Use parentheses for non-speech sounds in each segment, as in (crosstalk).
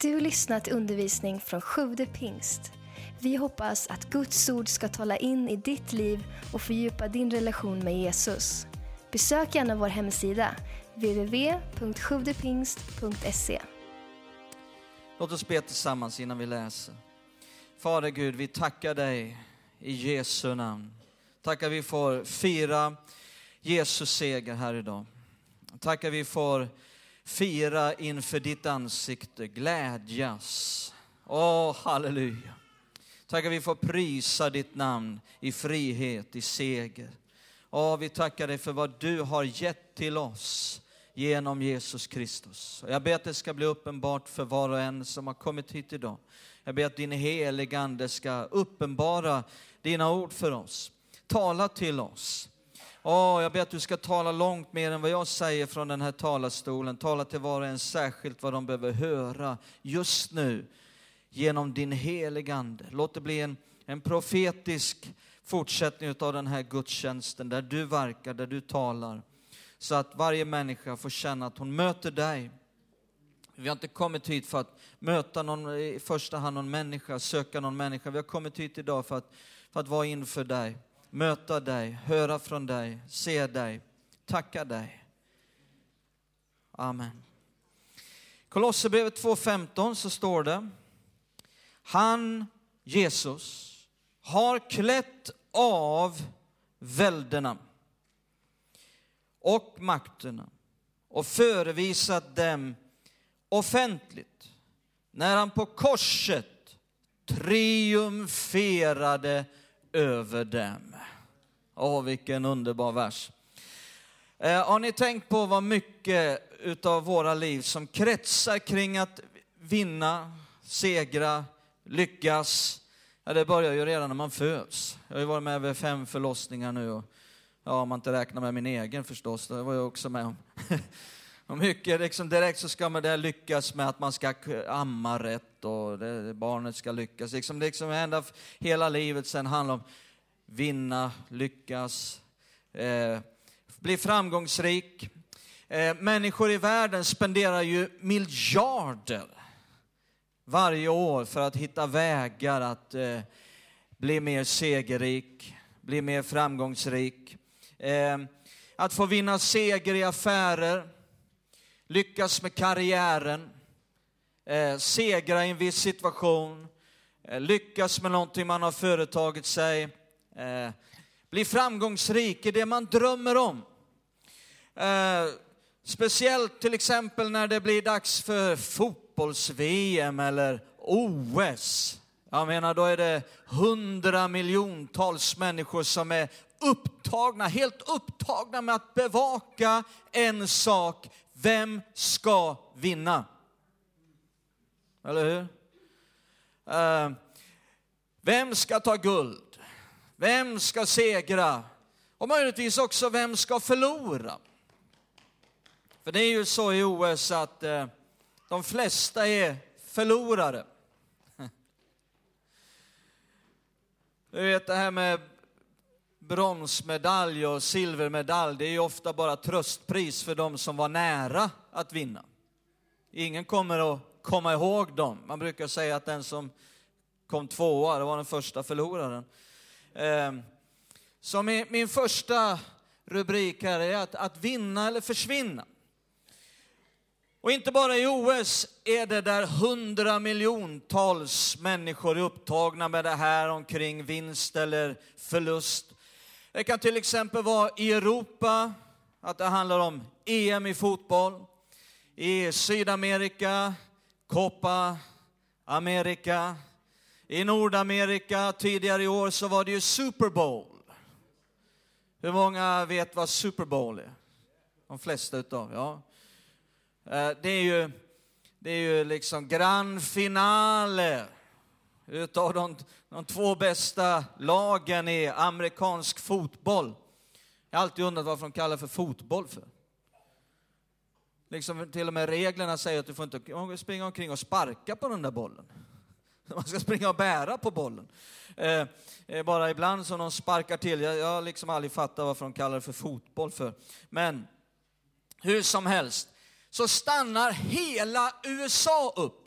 Du lyssnar lyssnat till undervisning från Sjude pingst. Vi hoppas att Guds ord ska tala in i ditt liv och fördjupa din relation med Jesus. Besök gärna vår hemsida, www.sjuvdepingst.se. Låt oss be tillsammans innan vi läser. Fader Gud, vi tackar dig i Jesu namn. Tackar vi får fira Jesus seger här idag. Tackar vi får fira inför ditt ansikte, glädjas. Åh, halleluja. att vi får prisa ditt namn i frihet, i seger. Åh, vi tackar dig för vad du har gett till oss genom Jesus Kristus. Jag ber att det ska bli uppenbart för var och en som har kommit hit idag. Jag ber att din heliga Ande ska uppenbara dina ord för oss. Tala till oss. Åh, jag ber att du ska tala långt mer än vad jag säger från den här talarstolen. Tala till var och en särskilt vad de behöver höra just nu genom din heliga Ande. Låt det bli en, en profetisk fortsättning av den här gudstjänsten där du verkar, där du talar. Så att varje människa får känna att hon möter dig. Vi har inte kommit hit för att möta någon, i första hand någon människa, söka någon människa. Vi har kommit hit idag för att, för att vara inför dig, möta dig, höra från dig, se dig, tacka dig. Amen. Kolosserbrevet 2.15 så står det, han, Jesus, har klätt av välderna och makterna och förevisat dem offentligt när han på korset triumferade över dem. Åh, vilken underbar vers. Eh, har ni tänkt på vad mycket utav våra liv som kretsar kring att vinna, segra, lyckas? Ja, det börjar ju redan när man föds. Jag har ju varit med vid fem förlossningar nu och ja, om man inte räknar med min egen förstås, det var jag också med om. (laughs) Och mycket, liksom direkt så ska man det lyckas med att man ska amma rätt och det, barnet ska lyckas. Liksom, liksom ända hela livet sen handlar om vinna, lyckas, eh, bli framgångsrik. Eh, människor i världen spenderar ju miljarder varje år för att hitta vägar att eh, bli mer segerrik, bli mer framgångsrik. Eh, att få vinna seger i affärer, lyckas med karriären, eh, segra i en viss situation, eh, lyckas med någonting man har företagit sig, eh, bli framgångsrik i det man drömmer om. Eh, speciellt till exempel när det blir dags för fotbolls-VM eller OS. Jag menar, då är det hundra miljontals människor som är upptagna, helt upptagna med att bevaka en sak. Vem ska vinna? Eller hur? Uh, vem ska ta guld? Vem ska segra? Och möjligtvis också, vem ska förlora? För det är ju så i OS att uh, de flesta är förlorare. (laughs) Du vet det här med bronsmedalj och silvermedalj, det är ju ofta bara tröstpris för de som var nära att vinna. Ingen kommer att komma ihåg dem. Man brukar säga att den som kom tvåa, det var den första förloraren. Ehm, så min första rubrik här är att, att vinna eller försvinna. Och inte bara i OS är det där hundra miljontals människor är upptagna med det här omkring vinst eller förlust. Det kan till exempel vara i Europa, att det handlar om EM i fotboll. I Sydamerika, Copa America. I Nordamerika tidigare i år så var det ju Super Bowl. Hur många vet vad Super Bowl är? De flesta utav, ja. Eh, det är ju, det är ju liksom grand finale utav de, de två bästa lagen i amerikansk fotboll. Jag har alltid undrat varför de kallar det för fotboll för. Liksom till och med reglerna säger att du får inte springa omkring och sparka på den där bollen. (laughs) Man ska springa och bära på bollen. Eh, eh, bara ibland som de sparkar till. Jag, jag har liksom aldrig fattat varför de kallar det för fotboll för. Men hur som helst så stannar hela USA upp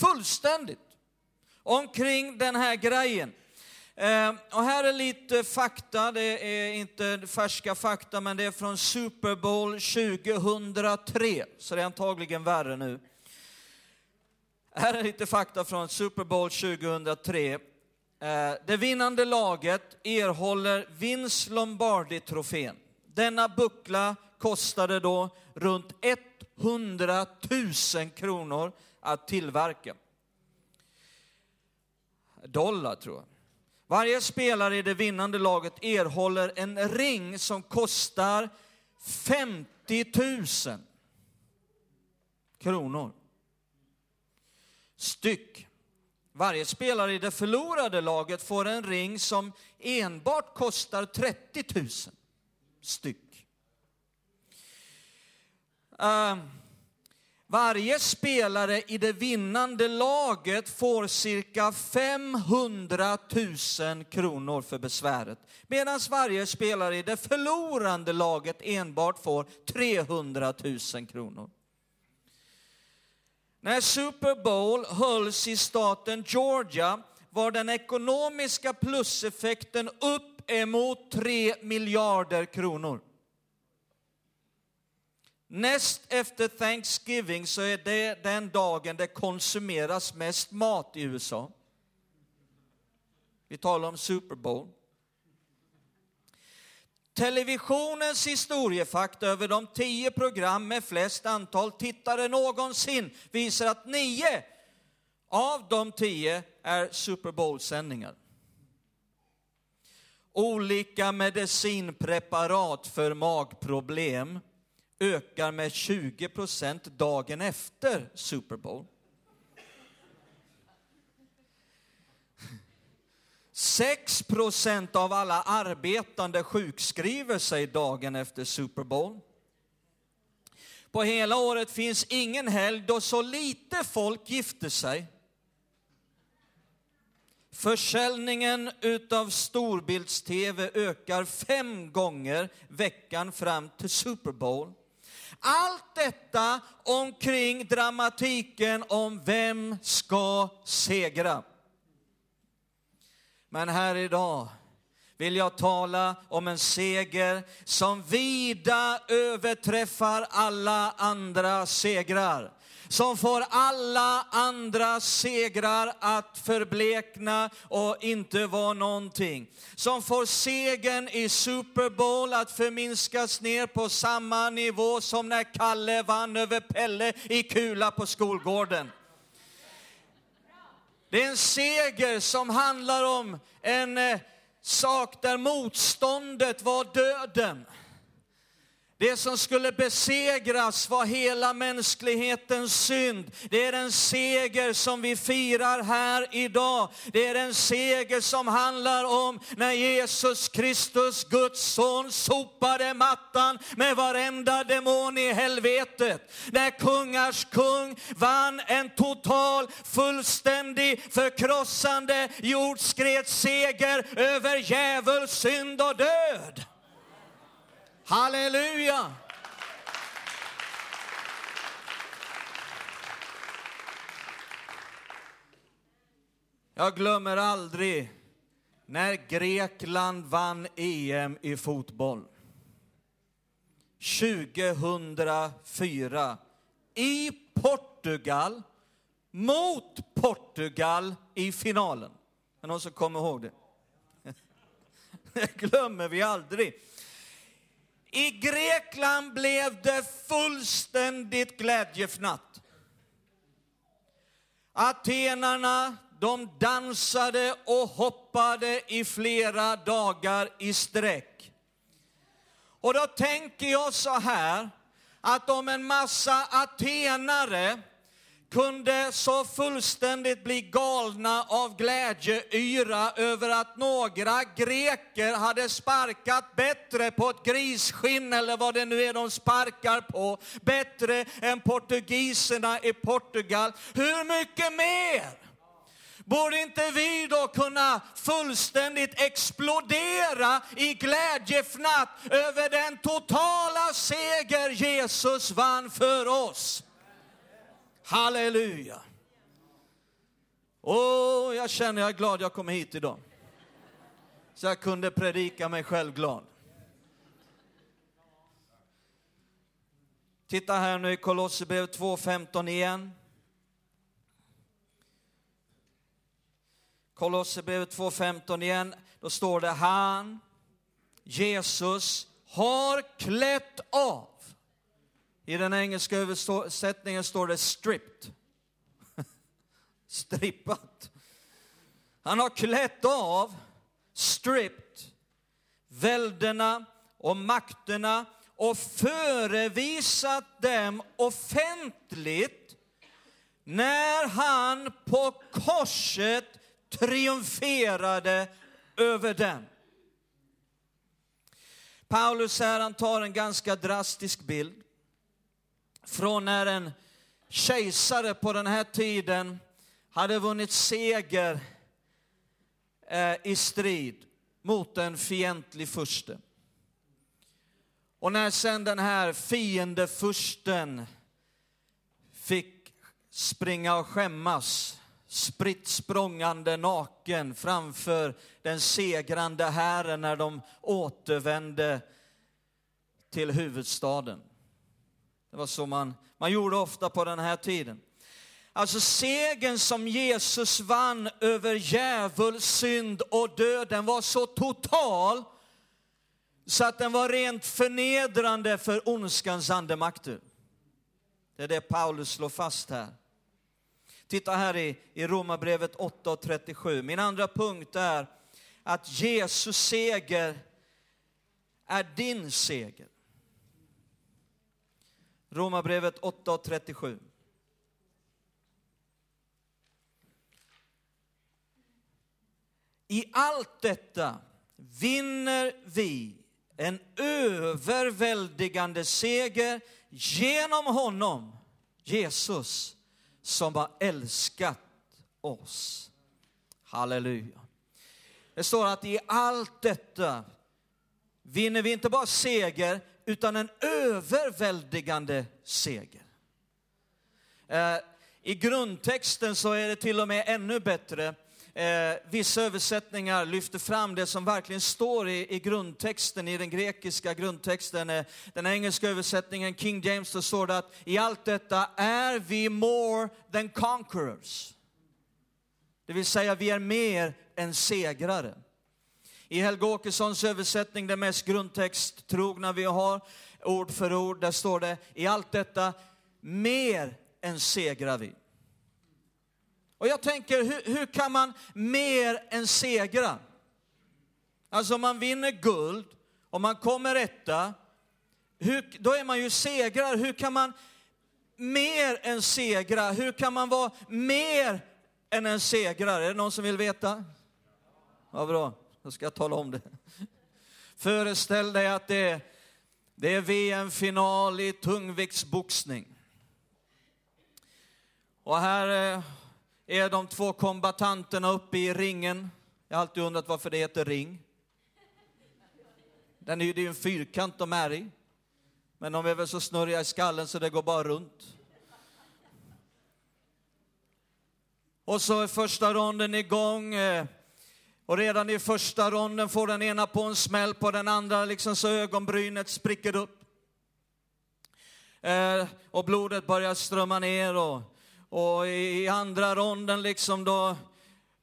fullständigt omkring den här grejen. Eh, och här är lite fakta, det är inte färska fakta, men det är från Super Bowl 2003, så det är antagligen värre nu. Här är lite fakta från Super Bowl 2003. Ehm, det vinnande laget erhåller Vince Lombardi-trofén. Denna buckla kostade då runt 100 000 kronor att tillverka. Dollar tror jag. Varje spelare i det vinnande laget erhåller en ring som kostar 50 000 kronor styck. Varje spelare i det förlorade laget får en ring som enbart kostar 30 000 styck. Uh, varje spelare i det vinnande laget får cirka 500 000 kronor för besväret, medan varje spelare i det förlorande laget enbart får 300 000 kronor. När Super Bowl hölls i staten Georgia var den ekonomiska pluseffekten upp emot 3 miljarder kronor. Näst efter Thanksgiving så är det den dagen det konsumeras mest mat i USA. Vi talar om Super Bowl. Televisionens historiefakta över de tio program med flest antal tittare någonsin visar att nio av de tio är Super Bowl-sändningar. Olika medicinpreparat för magproblem ökar med 20 procent dagen efter Super Bowl. 6 procent av alla arbetande sjukskriver sig dagen efter Super Bowl. På hela året finns ingen helg då så lite folk gifter sig. Försäljningen utav storbilds-tv ökar fem gånger veckan fram till Super Bowl. Allt detta omkring dramatiken om vem ska segra. Men här idag vill jag tala om en seger som vida överträffar alla andra segrar. Som får alla andra segrar att förblekna och inte vara någonting. Som får segern i Super Bowl att förminskas ner på samma nivå som när Kalle vann över Pelle i kula på skolgården. Det är en seger som handlar om en eh, sak där motståndet var döden. Det som skulle besegras var hela mänsklighetens synd. Det är en seger som vi firar här idag. Det är en seger som handlar om när Jesus Kristus, Guds son, sopade mattan med varenda demon i helvetet. När kungars kung vann en total, fullständig, förkrossande, jordskredsseger över djävul, synd och död. Halleluja! Jag glömmer aldrig när Grekland vann EM i fotboll. 2004 i Portugal mot Portugal i finalen. Är någon som kommer ihåg det? (laughs) Det glömmer vi aldrig. I Grekland blev det fullständigt glädjefnatt. Atenarna, de dansade och hoppade i flera dagar i sträck. Och då tänker jag så här, att om en massa atenare kunde så fullständigt bli galna av glädjeyra över att några greker hade sparkat bättre på ett grisskinn eller vad det nu är de sparkar på, bättre än portugiserna i Portugal. Hur mycket mer? Borde inte vi då kunna fullständigt explodera i glädjefnatt över den totala seger Jesus vann för oss? Halleluja. Åh, jag känner jag är glad jag kom hit idag. Så jag kunde predika mig själv glad. Titta här nu i Kolosserbrevet 2.15 igen. Kolosserbrevet 2.15 igen. Då står det han, Jesus, har klätt av. I den engelska översättningen står det stripped. (laughs) Strippat. Han har klätt av, stripped, väldena och makterna och förevisat dem offentligt när han på korset triumferade över dem. Paulus här, han tar en ganska drastisk bild från när en kejsare på den här tiden hade vunnit seger eh, i strid mot en fientlig furste. Och när sen den här fiendefursten fick springa och skämmas, spritt språngande naken framför den segrande herren när de återvände till huvudstaden. Det var så man, man gjorde ofta på den här tiden. Alltså segern som Jesus vann över djävul, synd och döden var så total så att den var rent förnedrande för ondskans andemakter. Det är det Paulus slår fast här. Titta här i, i Romarbrevet 8 och 37. Min andra punkt är att Jesus seger är din seger. Romarbrevet 8 och 37. I allt detta vinner vi en överväldigande seger genom honom, Jesus, som har älskat oss. Halleluja. Det står att i allt detta vinner vi inte bara seger, utan en överväldigande seger. Eh, I grundtexten så är det till och med ännu bättre. Eh, vissa översättningar lyfter fram det som verkligen står i, i grundtexten, i den grekiska grundtexten. Eh, den engelska översättningen, King James, då står det att i allt detta är vi more than conquerors. Det vill säga, vi är mer än segrare. I Helge Åkessons översättning, den mest grundtexttrogna vi har, ord för ord, där står det i allt detta, mer än segrar vi. Och jag tänker, hur, hur kan man mer än segra? Alltså om man vinner guld, om man kommer etta, hur, då är man ju segrar. Hur kan man mer än segra? Hur kan man vara mer än en segrare? Är det någon som vill veta? Ja, bra. Då ska jag tala om det. Föreställ dig att det är, det är VM-final i tungviktsboxning. Och här eh, är de två kombatanterna uppe i ringen. Jag har alltid undrat varför det heter ring. Den är ju, det är ju en fyrkant de är i. Men de är väl så snurriga i skallen så det går bara runt. Och så är första ronden igång. Eh, och redan i första ronden får den ena på en smäll på den andra, liksom så ögonbrynet spricker upp. Eh, och blodet börjar strömma ner och, och i andra ronden liksom då,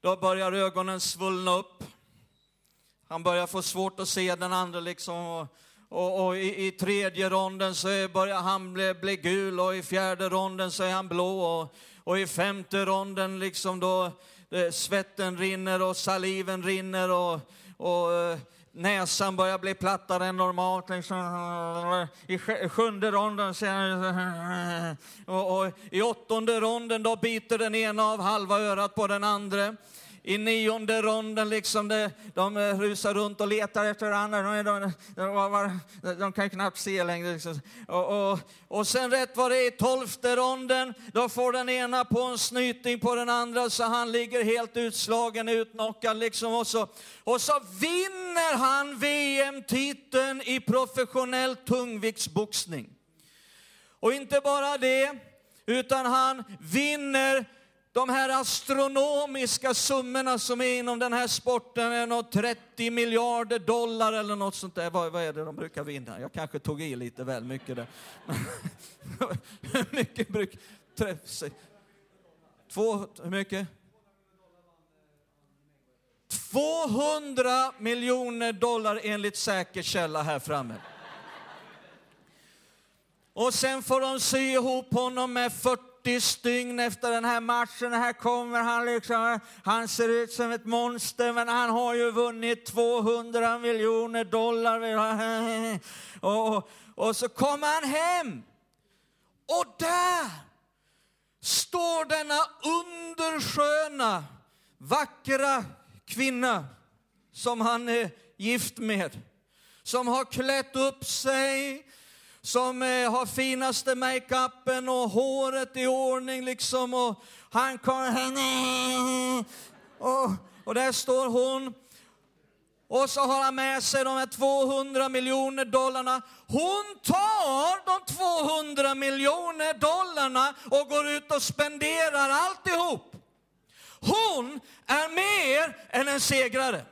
då börjar ögonen svullna upp. Han börjar få svårt att se den andra liksom. Och, och, och i, i, tredje ronden så är, börjar han bli, bli, gul och i fjärde ronden så är han blå. Och, och i femte ronden liksom då Eh, svetten rinner och saliven rinner och, och eh, näsan börjar bli plattare än normalt. Liksom. I sjunde ronden och, och i åttonde ronden då biter den ena av halva örat på den andra i nionde ronden liksom, det, de eh, rusar runt och letar efter varandra. De, de, de, de kan knappt se längre. Liksom. Och, och, och sen rätt vad det är i tolfte ronden, då får den ena på en snyting på den andra så han ligger helt utslagen, utknockad liksom. Och så, och så vinner han VM-titeln i professionell tungviktsboxning. Och inte bara det, utan han vinner de här astronomiska summorna som är inom den här sporten är något 30 miljarder dollar eller något sånt där. Vad, vad är det de brukar vinna? Jag kanske tog i lite väl mycket där. Hur (laughs) mycket brukar... Två, hur mycket? 200 miljoner dollar enligt säker källa här framme. Och sen får de sy ihop honom med 40 stygn efter den här matchen. Här kommer han liksom, han ser ut som ett monster men han har ju vunnit 200 miljoner dollar. (laughs) Och, och så kommer han hem. Och där står denna undersköna, vackra kvinna som han är gift med. Som har klätt upp sig, som eh, har finaste makeupen och håret i ordning liksom. Och han kommer henne. Och, och där står hon. Och så har han med sig de här 200 miljoner dollarna. Hon tar de 200 miljoner dollarna och går ut och spenderar alltihop. Hon är mer än en segrare.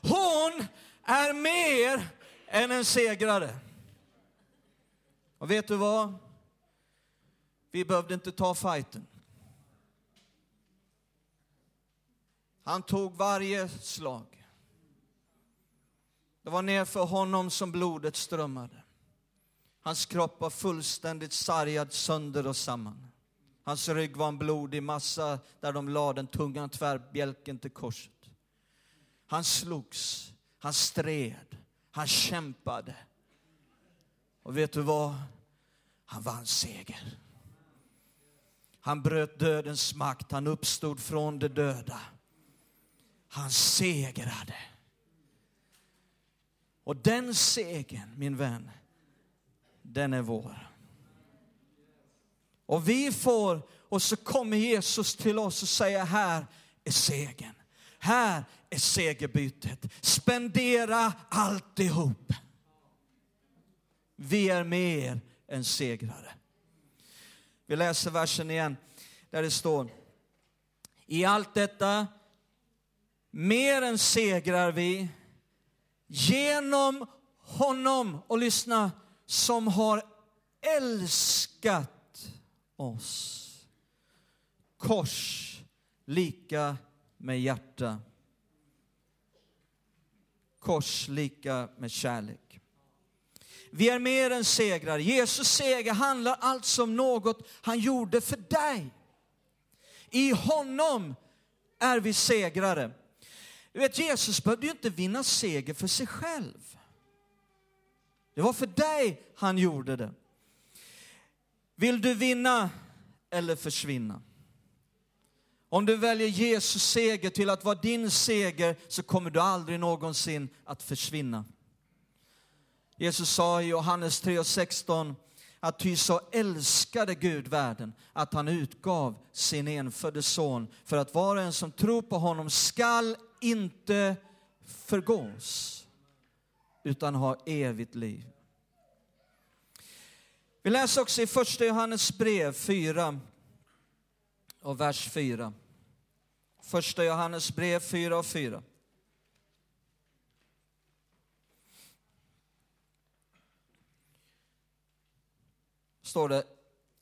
Hon är mer än en segrare. Och vet du vad? Vi behövde inte ta fighten. Han tog varje slag. Det var nerför honom som blodet strömmade. Hans kropp var fullständigt sargad sönder och samman. Hans rygg var en blodig massa där de lade den tunga tvärbjälken till korset. Han slogs, han stred, han kämpade. Och vet du vad? Han vann seger. Han bröt dödens makt, han uppstod från de döda. Han segrade. Och den segern, min vän, den är vår. Och vi får, och så kommer Jesus till oss och säger, här är segern. Här är segerbytet. Spendera alltihop. Vi är mer än segrare. Vi läser versen igen där det står, i allt detta mer än segrar vi genom honom, och lyssna, som har älskat oss. Kors lika med hjärta. Kors lika med kärlek. Vi är mer än segrar. Jesus seger handlar alltså om något han gjorde för dig. I honom är vi segrare. Du vet, Jesus behövde ju inte vinna seger för sig själv. Det var för dig han gjorde det. Vill du vinna eller försvinna? Om du väljer Jesus seger till att vara din seger så kommer du aldrig någonsin att försvinna. Jesus sa i Johannes 3.16 att ty så älskade Gud världen att han utgav sin enfödde son för att var och en som tror på honom skall inte förgås utan ha evigt liv. Vi läser också i första Johannes brev 4 och vers 4. Första Johannes brev 4 och 4. Står det,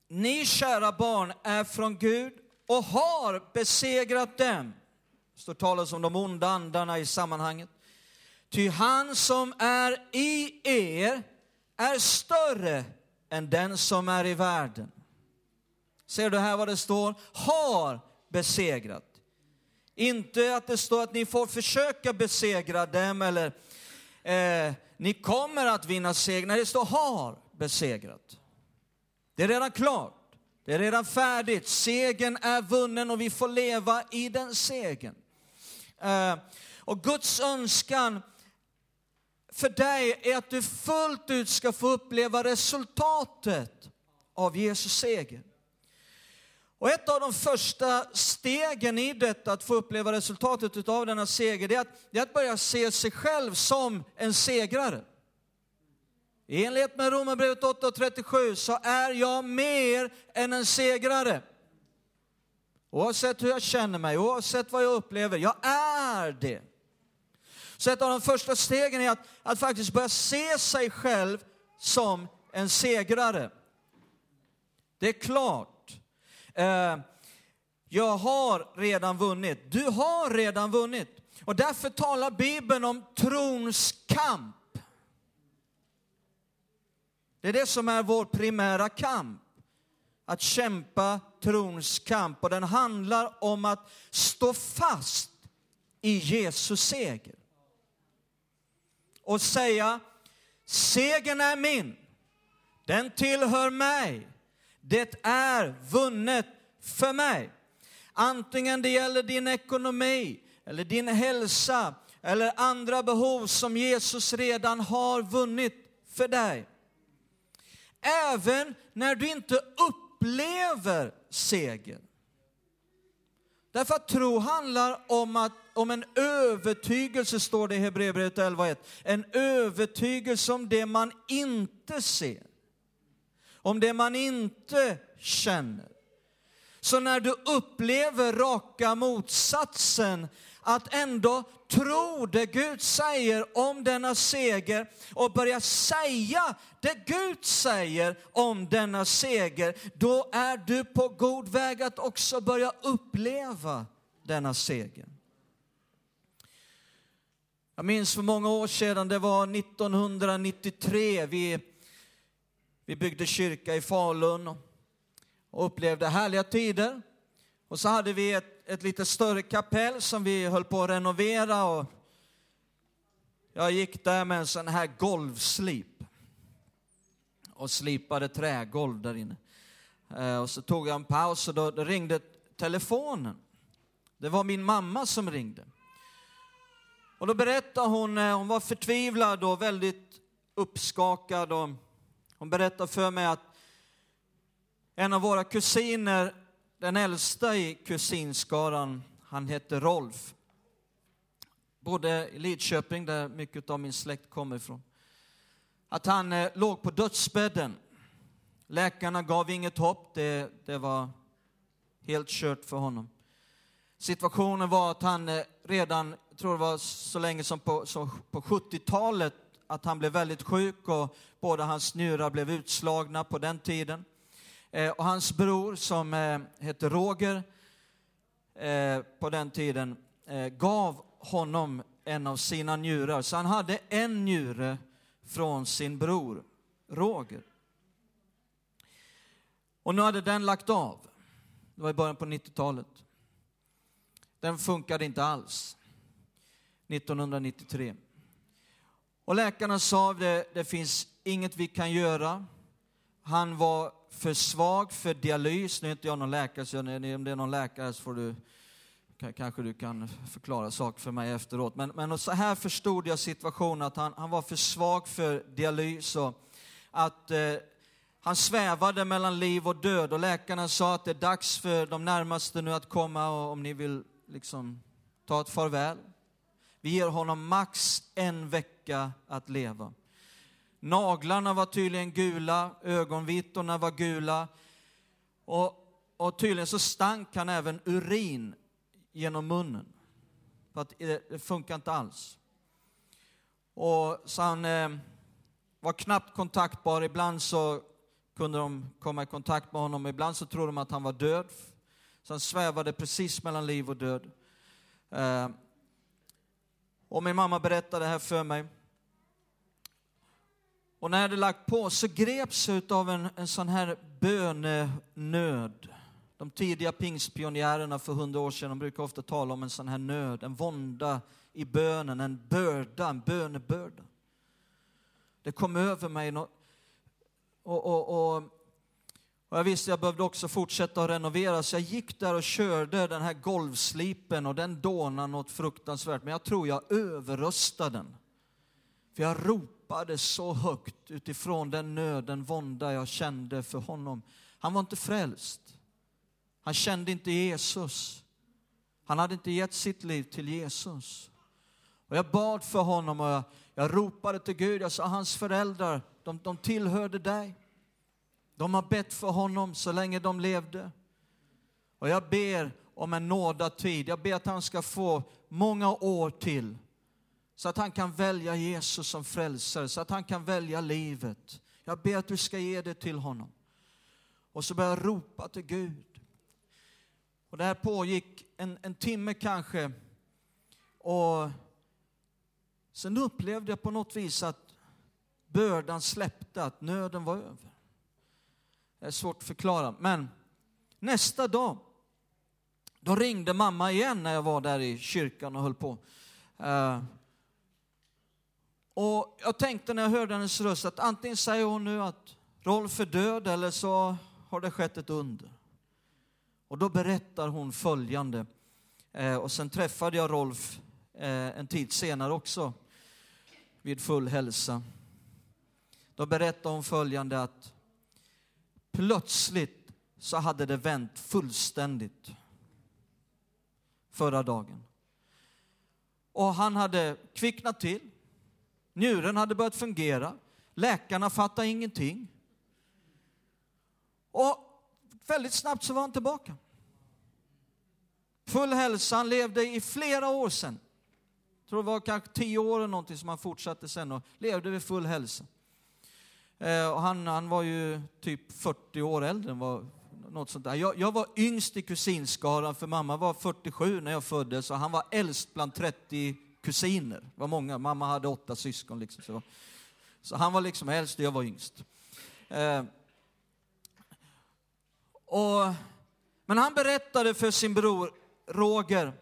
ni kära barn är från Gud och har besegrat dem. Det står talas om de onda andarna i sammanhanget. Ty han som är i er är större än den som är i världen. Ser du här vad det står? Har besegrat. Inte att det står att ni får försöka besegra dem eller eh, ni kommer att vinna seger. Nej, det står har besegrat. Det är redan klart. Det är redan färdigt. Segern är vunnen och vi får leva i den segern. Eh, och Guds önskan för dig är att du fullt ut ska få uppleva resultatet av Jesus seger. Och ett av de första stegen i detta, att få uppleva resultatet av denna seger, det är, att, det är att börja se sig själv som en segrare. I enlighet med Romarbrevet 8.37 så är jag mer än en segrare. Oavsett hur jag känner mig, oavsett vad jag upplever, jag är det. Så ett av de första stegen är att, att faktiskt börja se sig själv som en segrare. Det är klart. Eh, jag har redan vunnit. Du har redan vunnit. Och därför talar Bibeln om trons kamp. Det är det som är vår primära kamp. Att kämpa trons kamp. Och den handlar om att stå fast i Jesus seger. Och säga, segern är min. Den tillhör mig. Det är vunnet för mig. Antingen det gäller din ekonomi, eller din hälsa, eller andra behov som Jesus redan har vunnit för dig. Även när du inte upplever seger. Därför att tro handlar om, att, om en övertygelse, står det i Hebreerbrevet 11.1. En övertygelse om det man inte ser. Om det man inte känner. Så när du upplever raka motsatsen, att ändå tro det Gud säger om denna seger och börja säga det Gud säger om denna seger, då är du på god väg att också börja uppleva denna seger. Jag minns för många år sedan, det var 1993, vi, vi byggde kyrka i Falun och upplevde härliga tider. Och så hade vi ett, ett lite större kapell som vi höll på att renovera och jag gick där med en sån här golvslip och slipade trägolv där inne. Eh, och så tog jag en paus och då, då ringde telefonen. Det var min mamma som ringde. Och då berättade hon, eh, hon var förtvivlad och väldigt uppskakad och hon berättade för mig att en av våra kusiner, den äldsta i kusinskaran, han hette Rolf. Bodde i Lidköping, där mycket av min släkt kommer ifrån. Att han eh, låg på dödsbädden. Läkarna gav inget hopp, det, det var helt kört för honom. Situationen var att han eh, redan, jag tror det var så länge som på, på 70-talet, att han blev väldigt sjuk och båda hans njurar blev utslagna på den tiden. Eh, och hans bror som eh, hette Roger eh, på den tiden eh, gav honom en av sina njurar. Så han hade en njure från sin bror Roger. Och nu hade den lagt av. Det var i början på 90-talet. Den funkade inte alls. 1993. Och läkarna sa det, det finns inget vi kan göra. Han var för svag för dialys. Nu är inte jag någon läkare, så om det är någon läkare så får du, kanske du kan förklara saker för mig efteråt. Men, men så här förstod jag situationen, att han, han var för svag för dialys och att eh, han svävade mellan liv och död och läkarna sa att det är dags för de närmaste nu att komma och om ni vill liksom ta ett farväl. Vi ger honom max en vecka att leva. Naglarna var tydligen gula, ögonvittorna var gula. Och, och tydligen så stank han även urin genom munnen. För att det, det funkar inte alls. Och så han eh, var knappt kontaktbar. Ibland så kunde de komma i kontakt med honom. Ibland så trodde de att han var död. Så han svävade precis mellan liv och död. Eh, och min mamma berättade det här för mig. Och när jag hade lagt på så greps jag av en, en sån här bönenöd. De tidiga pingstpionjärerna för hundra år sedan de brukar ofta tala om en sån här nöd, en vånda i bönen, en börda, en bönebörda. Det kom över mig och, och, och, och, jag visste att jag behövde också fortsätta att renovera så jag gick där och körde den här golvslipen och den dånade något fruktansvärt men jag tror jag överröstade den. För jag ropade ropade så högt utifrån den nöd, den vånda jag kände för honom. Han var inte frälst. Han kände inte Jesus. Han hade inte gett sitt liv till Jesus. Och jag bad för honom och jag, Jag ropade till Gud, jag sa hans föräldrar, de, de tillhörde dig. De har bett för honom så länge de levde. Och jag ber om en nådatid. Jag ber att han ska få många år till. Så att han kan välja Jesus som frälsare, så att han kan välja livet. Jag ber att du ska ge det till honom. Och så börjar jag ropa till Gud. Och det här pågick en, en timme kanske. Och sen upplevde jag på något vis att bördan släppte, att nöden var över. Det är svårt att förklara, men nästa dag, då ringde mamma igen när jag var där i kyrkan och höll på. Eh, och jag tänkte när jag hörde hennes röst att antingen säger hon nu att Rolf är död eller så har det skett ett under. Och då berättar hon följande. Eh, och sen träffade jag Rolf eh, en tid senare också vid full hälsa. Då berättar hon följande att plötsligt så hade det vänt fullständigt förra dagen. Och han hade kvicknat till. Njuren hade börjat fungera. Läkarna fattade ingenting. Och väldigt snabbt så var han tillbaka. Full hälsa, han levde i flera år sedan. Jag tror det var kanske tio år eller någonting som han fortsatte sen och levde vid full hälsa. Eh, och han, han var ju typ 40 år äldre än vad, något sånt där. Jag, jag var yngst i kusinskaran för mamma var 47 när jag föddes och han var äldst bland 30 kusiner. Det var många, mamma hade åtta syskon liksom. Så, så han var liksom äldst och jag var yngst. Eh, och, men han berättade för sin bror Roger,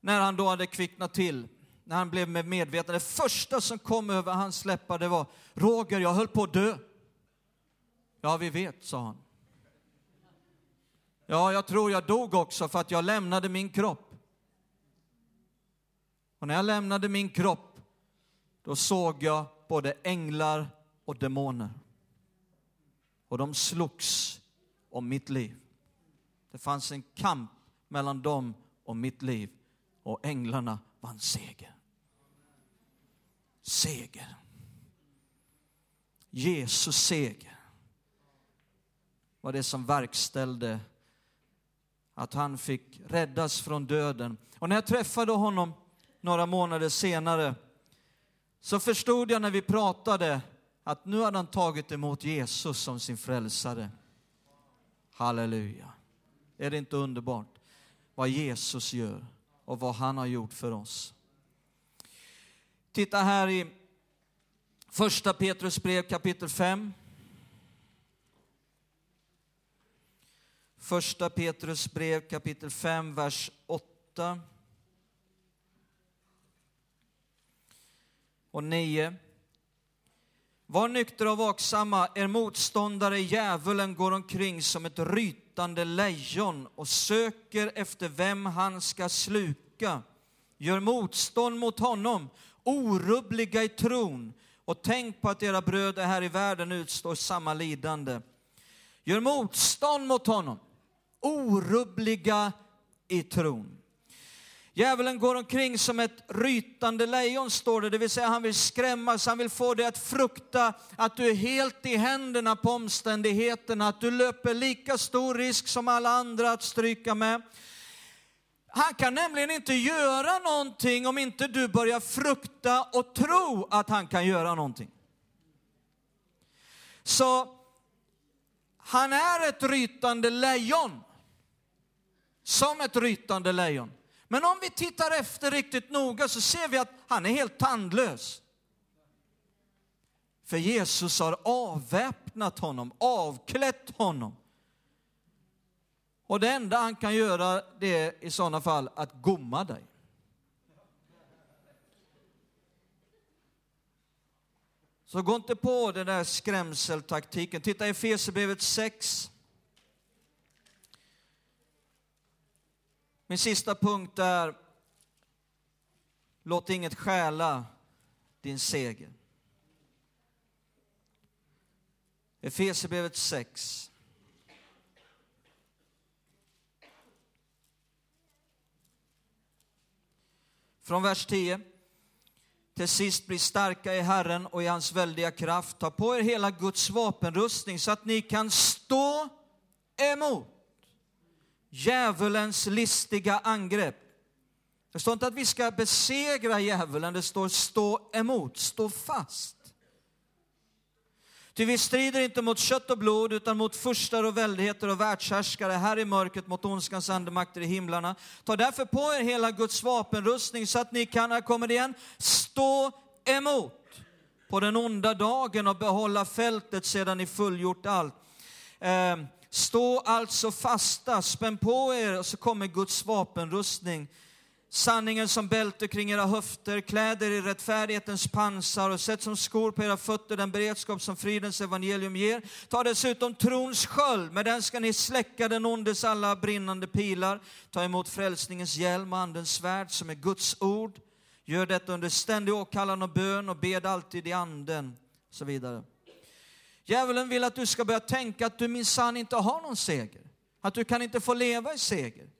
när han då hade kvicknat till, när han blev medveten. Det första som kom över hans läppar det var Roger, jag höll på att dö. Ja, vi vet, sa han. Ja, jag tror jag dog också för att jag lämnade min kropp. Och när jag lämnade min kropp, då såg jag både änglar och demoner. Och de slogs om mitt liv. Det fanns en kamp mellan dem och mitt liv. Och änglarna vann seger. Seger. Jesus seger var det som verkställde att han fick räddas från döden. Och när jag träffade honom några månader senare så förstod jag när vi pratade att nu hade han tagit emot Jesus som sin frälsare. Halleluja. Är det inte underbart vad Jesus gör och vad han har gjort för oss? Titta här i första Petrus brev kapitel 5. Första Petrus brev kapitel 5, vers 8 och 9. Var nyktra och vaksamma, er motståndare djävulen går omkring som ett rytande lejon och söker efter vem han ska sluka. Gör motstånd mot honom, orubbliga i tron och tänk på att era bröder här i världen utstår samma lidande. Gör motstånd mot honom orubbliga i tron. Djävulen går omkring som ett rytande lejon, står det, det vill säga han vill skrämmas, han vill få dig att frukta att du är helt i händerna på omständigheterna, att du löper lika stor risk som alla andra att stryka med. Han kan nämligen inte göra någonting om inte du börjar frukta och tro att han kan göra någonting. Så han är ett rytande lejon som ett rytande lejon. Men om vi tittar efter riktigt noga så ser vi att han är helt tandlös. För Jesus har avväpnat honom, avklätt honom. Och det enda han kan göra det är i sådana fall att gomma dig. Så gå inte på den där skrämseltaktiken. Titta i Efesierbrevet 6. Min sista punkt är, låt inget stjäla din seger. Efesierbrevet 6. Från vers 10 till sist bli starka i Herren och i hans väldiga kraft. Ta på er hela Guds vapenrustning så att ni kan stå emot djävulens listiga angrepp. Det står inte att vi ska besegra djävulen, det står stå emot, stå fast. Ty vi strider inte mot kött och blod utan mot furstar och väldigheter och världshärskare här i mörkret mot ondskans andemakter i himlarna. Ta därför på er hela Guds vapenrustning så att ni kan, här kommer det igen, stå emot på den onda dagen och behålla fältet sedan ni fullgjort allt. Eh, stå alltså fasta, spänn på er och så kommer Guds vapenrustning sanningen som bälte kring era höfter, kläder i rättfärdighetens pansar och sätt som skor på era fötter den beredskap som fridens evangelium ger. Ta dessutom trons sköld, med den ska ni släcka den ondes alla brinnande pilar. Ta emot frälsningens hjälm och andens svärd som är Guds ord. Gör detta under ständig åkallan och bön och bed alltid i anden. Och så vidare. Djävulen vill att du ska börja tänka att du minsann inte har någon seger. Att du kan inte få leva i seger.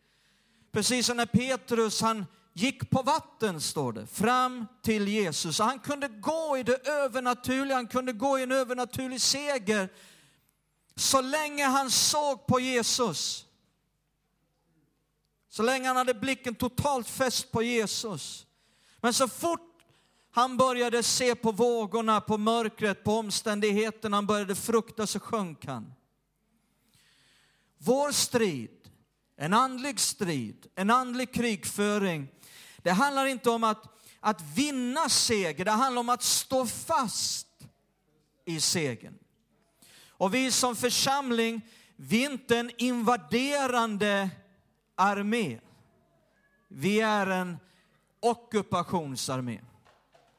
Precis som när Petrus han gick på vatten, står det, fram till Jesus. han kunde gå i det övernaturliga, han kunde gå i en övernaturlig seger så länge han såg på Jesus. Så länge han hade blicken totalt fäst på Jesus. Men så fort han började se på vågorna, på mörkret, på omständigheterna, han började frukta så sjönk han. Vår strid en andlig strid, en andlig krigföring. Det handlar inte om att, att vinna seger, det handlar om att stå fast i segern. Och vi som församling, vi är inte en invaderande armé. Vi är en ockupationsarmé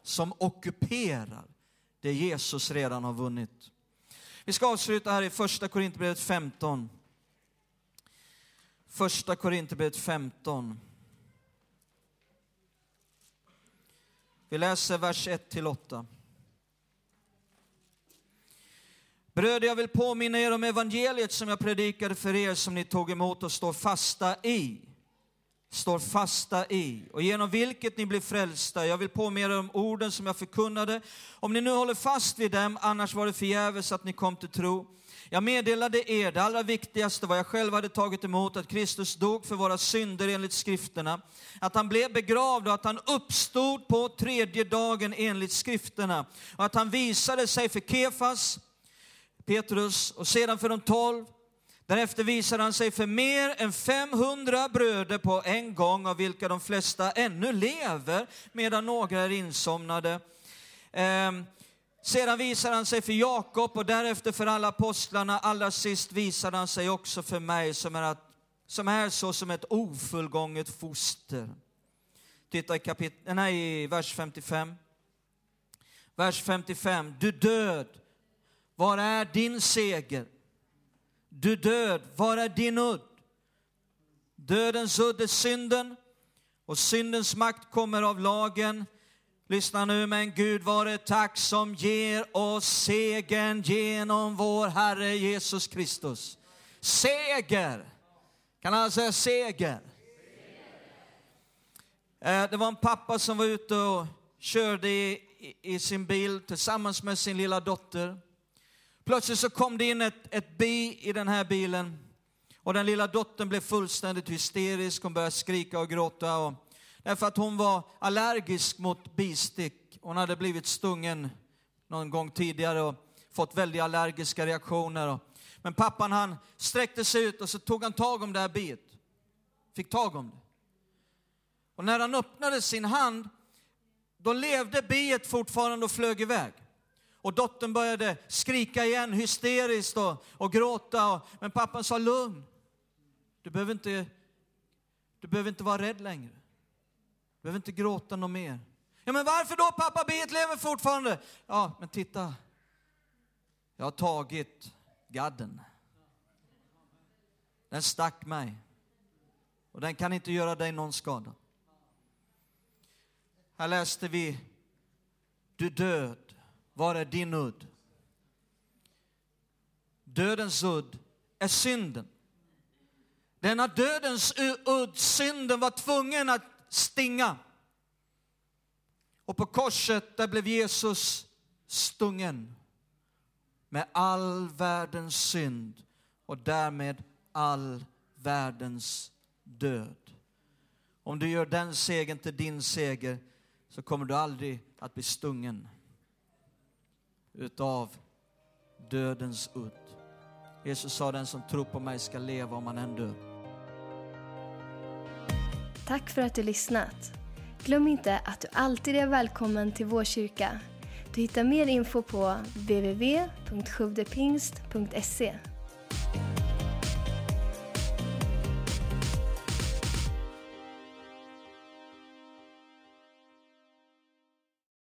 som ockuperar det Jesus redan har vunnit. Vi ska avsluta här i första Korinthierbrevet 15. Första Korinthierbrevet 15. Vi läser vers 1-8. Bröder, jag vill påminna er om evangeliet som jag predikade för er, som ni tog emot och står fasta i. Står fasta i, och genom vilket ni blir frälsta. Jag vill påminna er om orden som jag förkunnade. Om ni nu håller fast vid dem, annars var det förgäves att ni kom till tro. Jag meddelade er det allra viktigaste, vad jag själv hade tagit emot, att Kristus dog för våra synder enligt skrifterna, att han blev begravd och att han uppstod på tredje dagen enligt skrifterna, och att han visade sig för Kefas, Petrus och sedan för de tolv. Därefter visade han sig för mer än 500 bröder på en gång, av vilka de flesta ännu lever, medan några är insomnade. Ehm, sedan visade han sig för Jakob och därefter för alla apostlarna. Allra sist visade han sig också för mig som är, att, som är så som ett ofullgånget foster. Titta i, kapit nej, i vers 55. Vers 55. Du död, var är din seger? Du död, var är din udd? Dödens udd är synden och syndens makt kommer av lagen. Lyssna nu, men Gud vare tack som ger oss segern genom vår Herre Jesus Kristus. Seger! Kan alla säga seger? Seger! det var en pappa som var ute och körde i, i, sin bil tillsammans med sin lilla dotter. Plötsligt så kom det in ett, ett bi i den här bilen och den lilla dottern blev fullständigt hysterisk. Hon började skrika och gråta. Och Därför att hon var allergisk mot bistick. Hon hade blivit stungen någon gång tidigare och fått väldigt allergiska reaktioner. Men pappan han sträckte sig ut och så tog han tag om det här biet. Fick tag om det. Och när han öppnade sin hand, då levde biet fortfarande och flög iväg. Och dottern började skrika igen hysteriskt och, och gråta. Och, men pappan sa lugn. Du behöver, inte, du behöver inte vara rädd längre Du behöver inte gråta något mer. Ja, men varför då pappa? Biet lever fortfarande. Ja, men titta. Jag har tagit gadden. Den stack mig. Och den kan inte göra dig någon skada. Här läste vi, du död, var är din udd? Dödens udd är synden. Denna dödens udd, synden, var tvungen att stinga. Och på korset, där blev Jesus stungen med all världens synd och därmed all världens död. Om du gör den segern till din seger så kommer du aldrig att bli stungen utav dödens udd. Jesus sa den som tror på mig ska leva om han än dör. Tack för att du lyssnat. Glöm inte att du alltid är välkommen till vår kyrka. Du hittar mer info på www.sjuvdepingst.se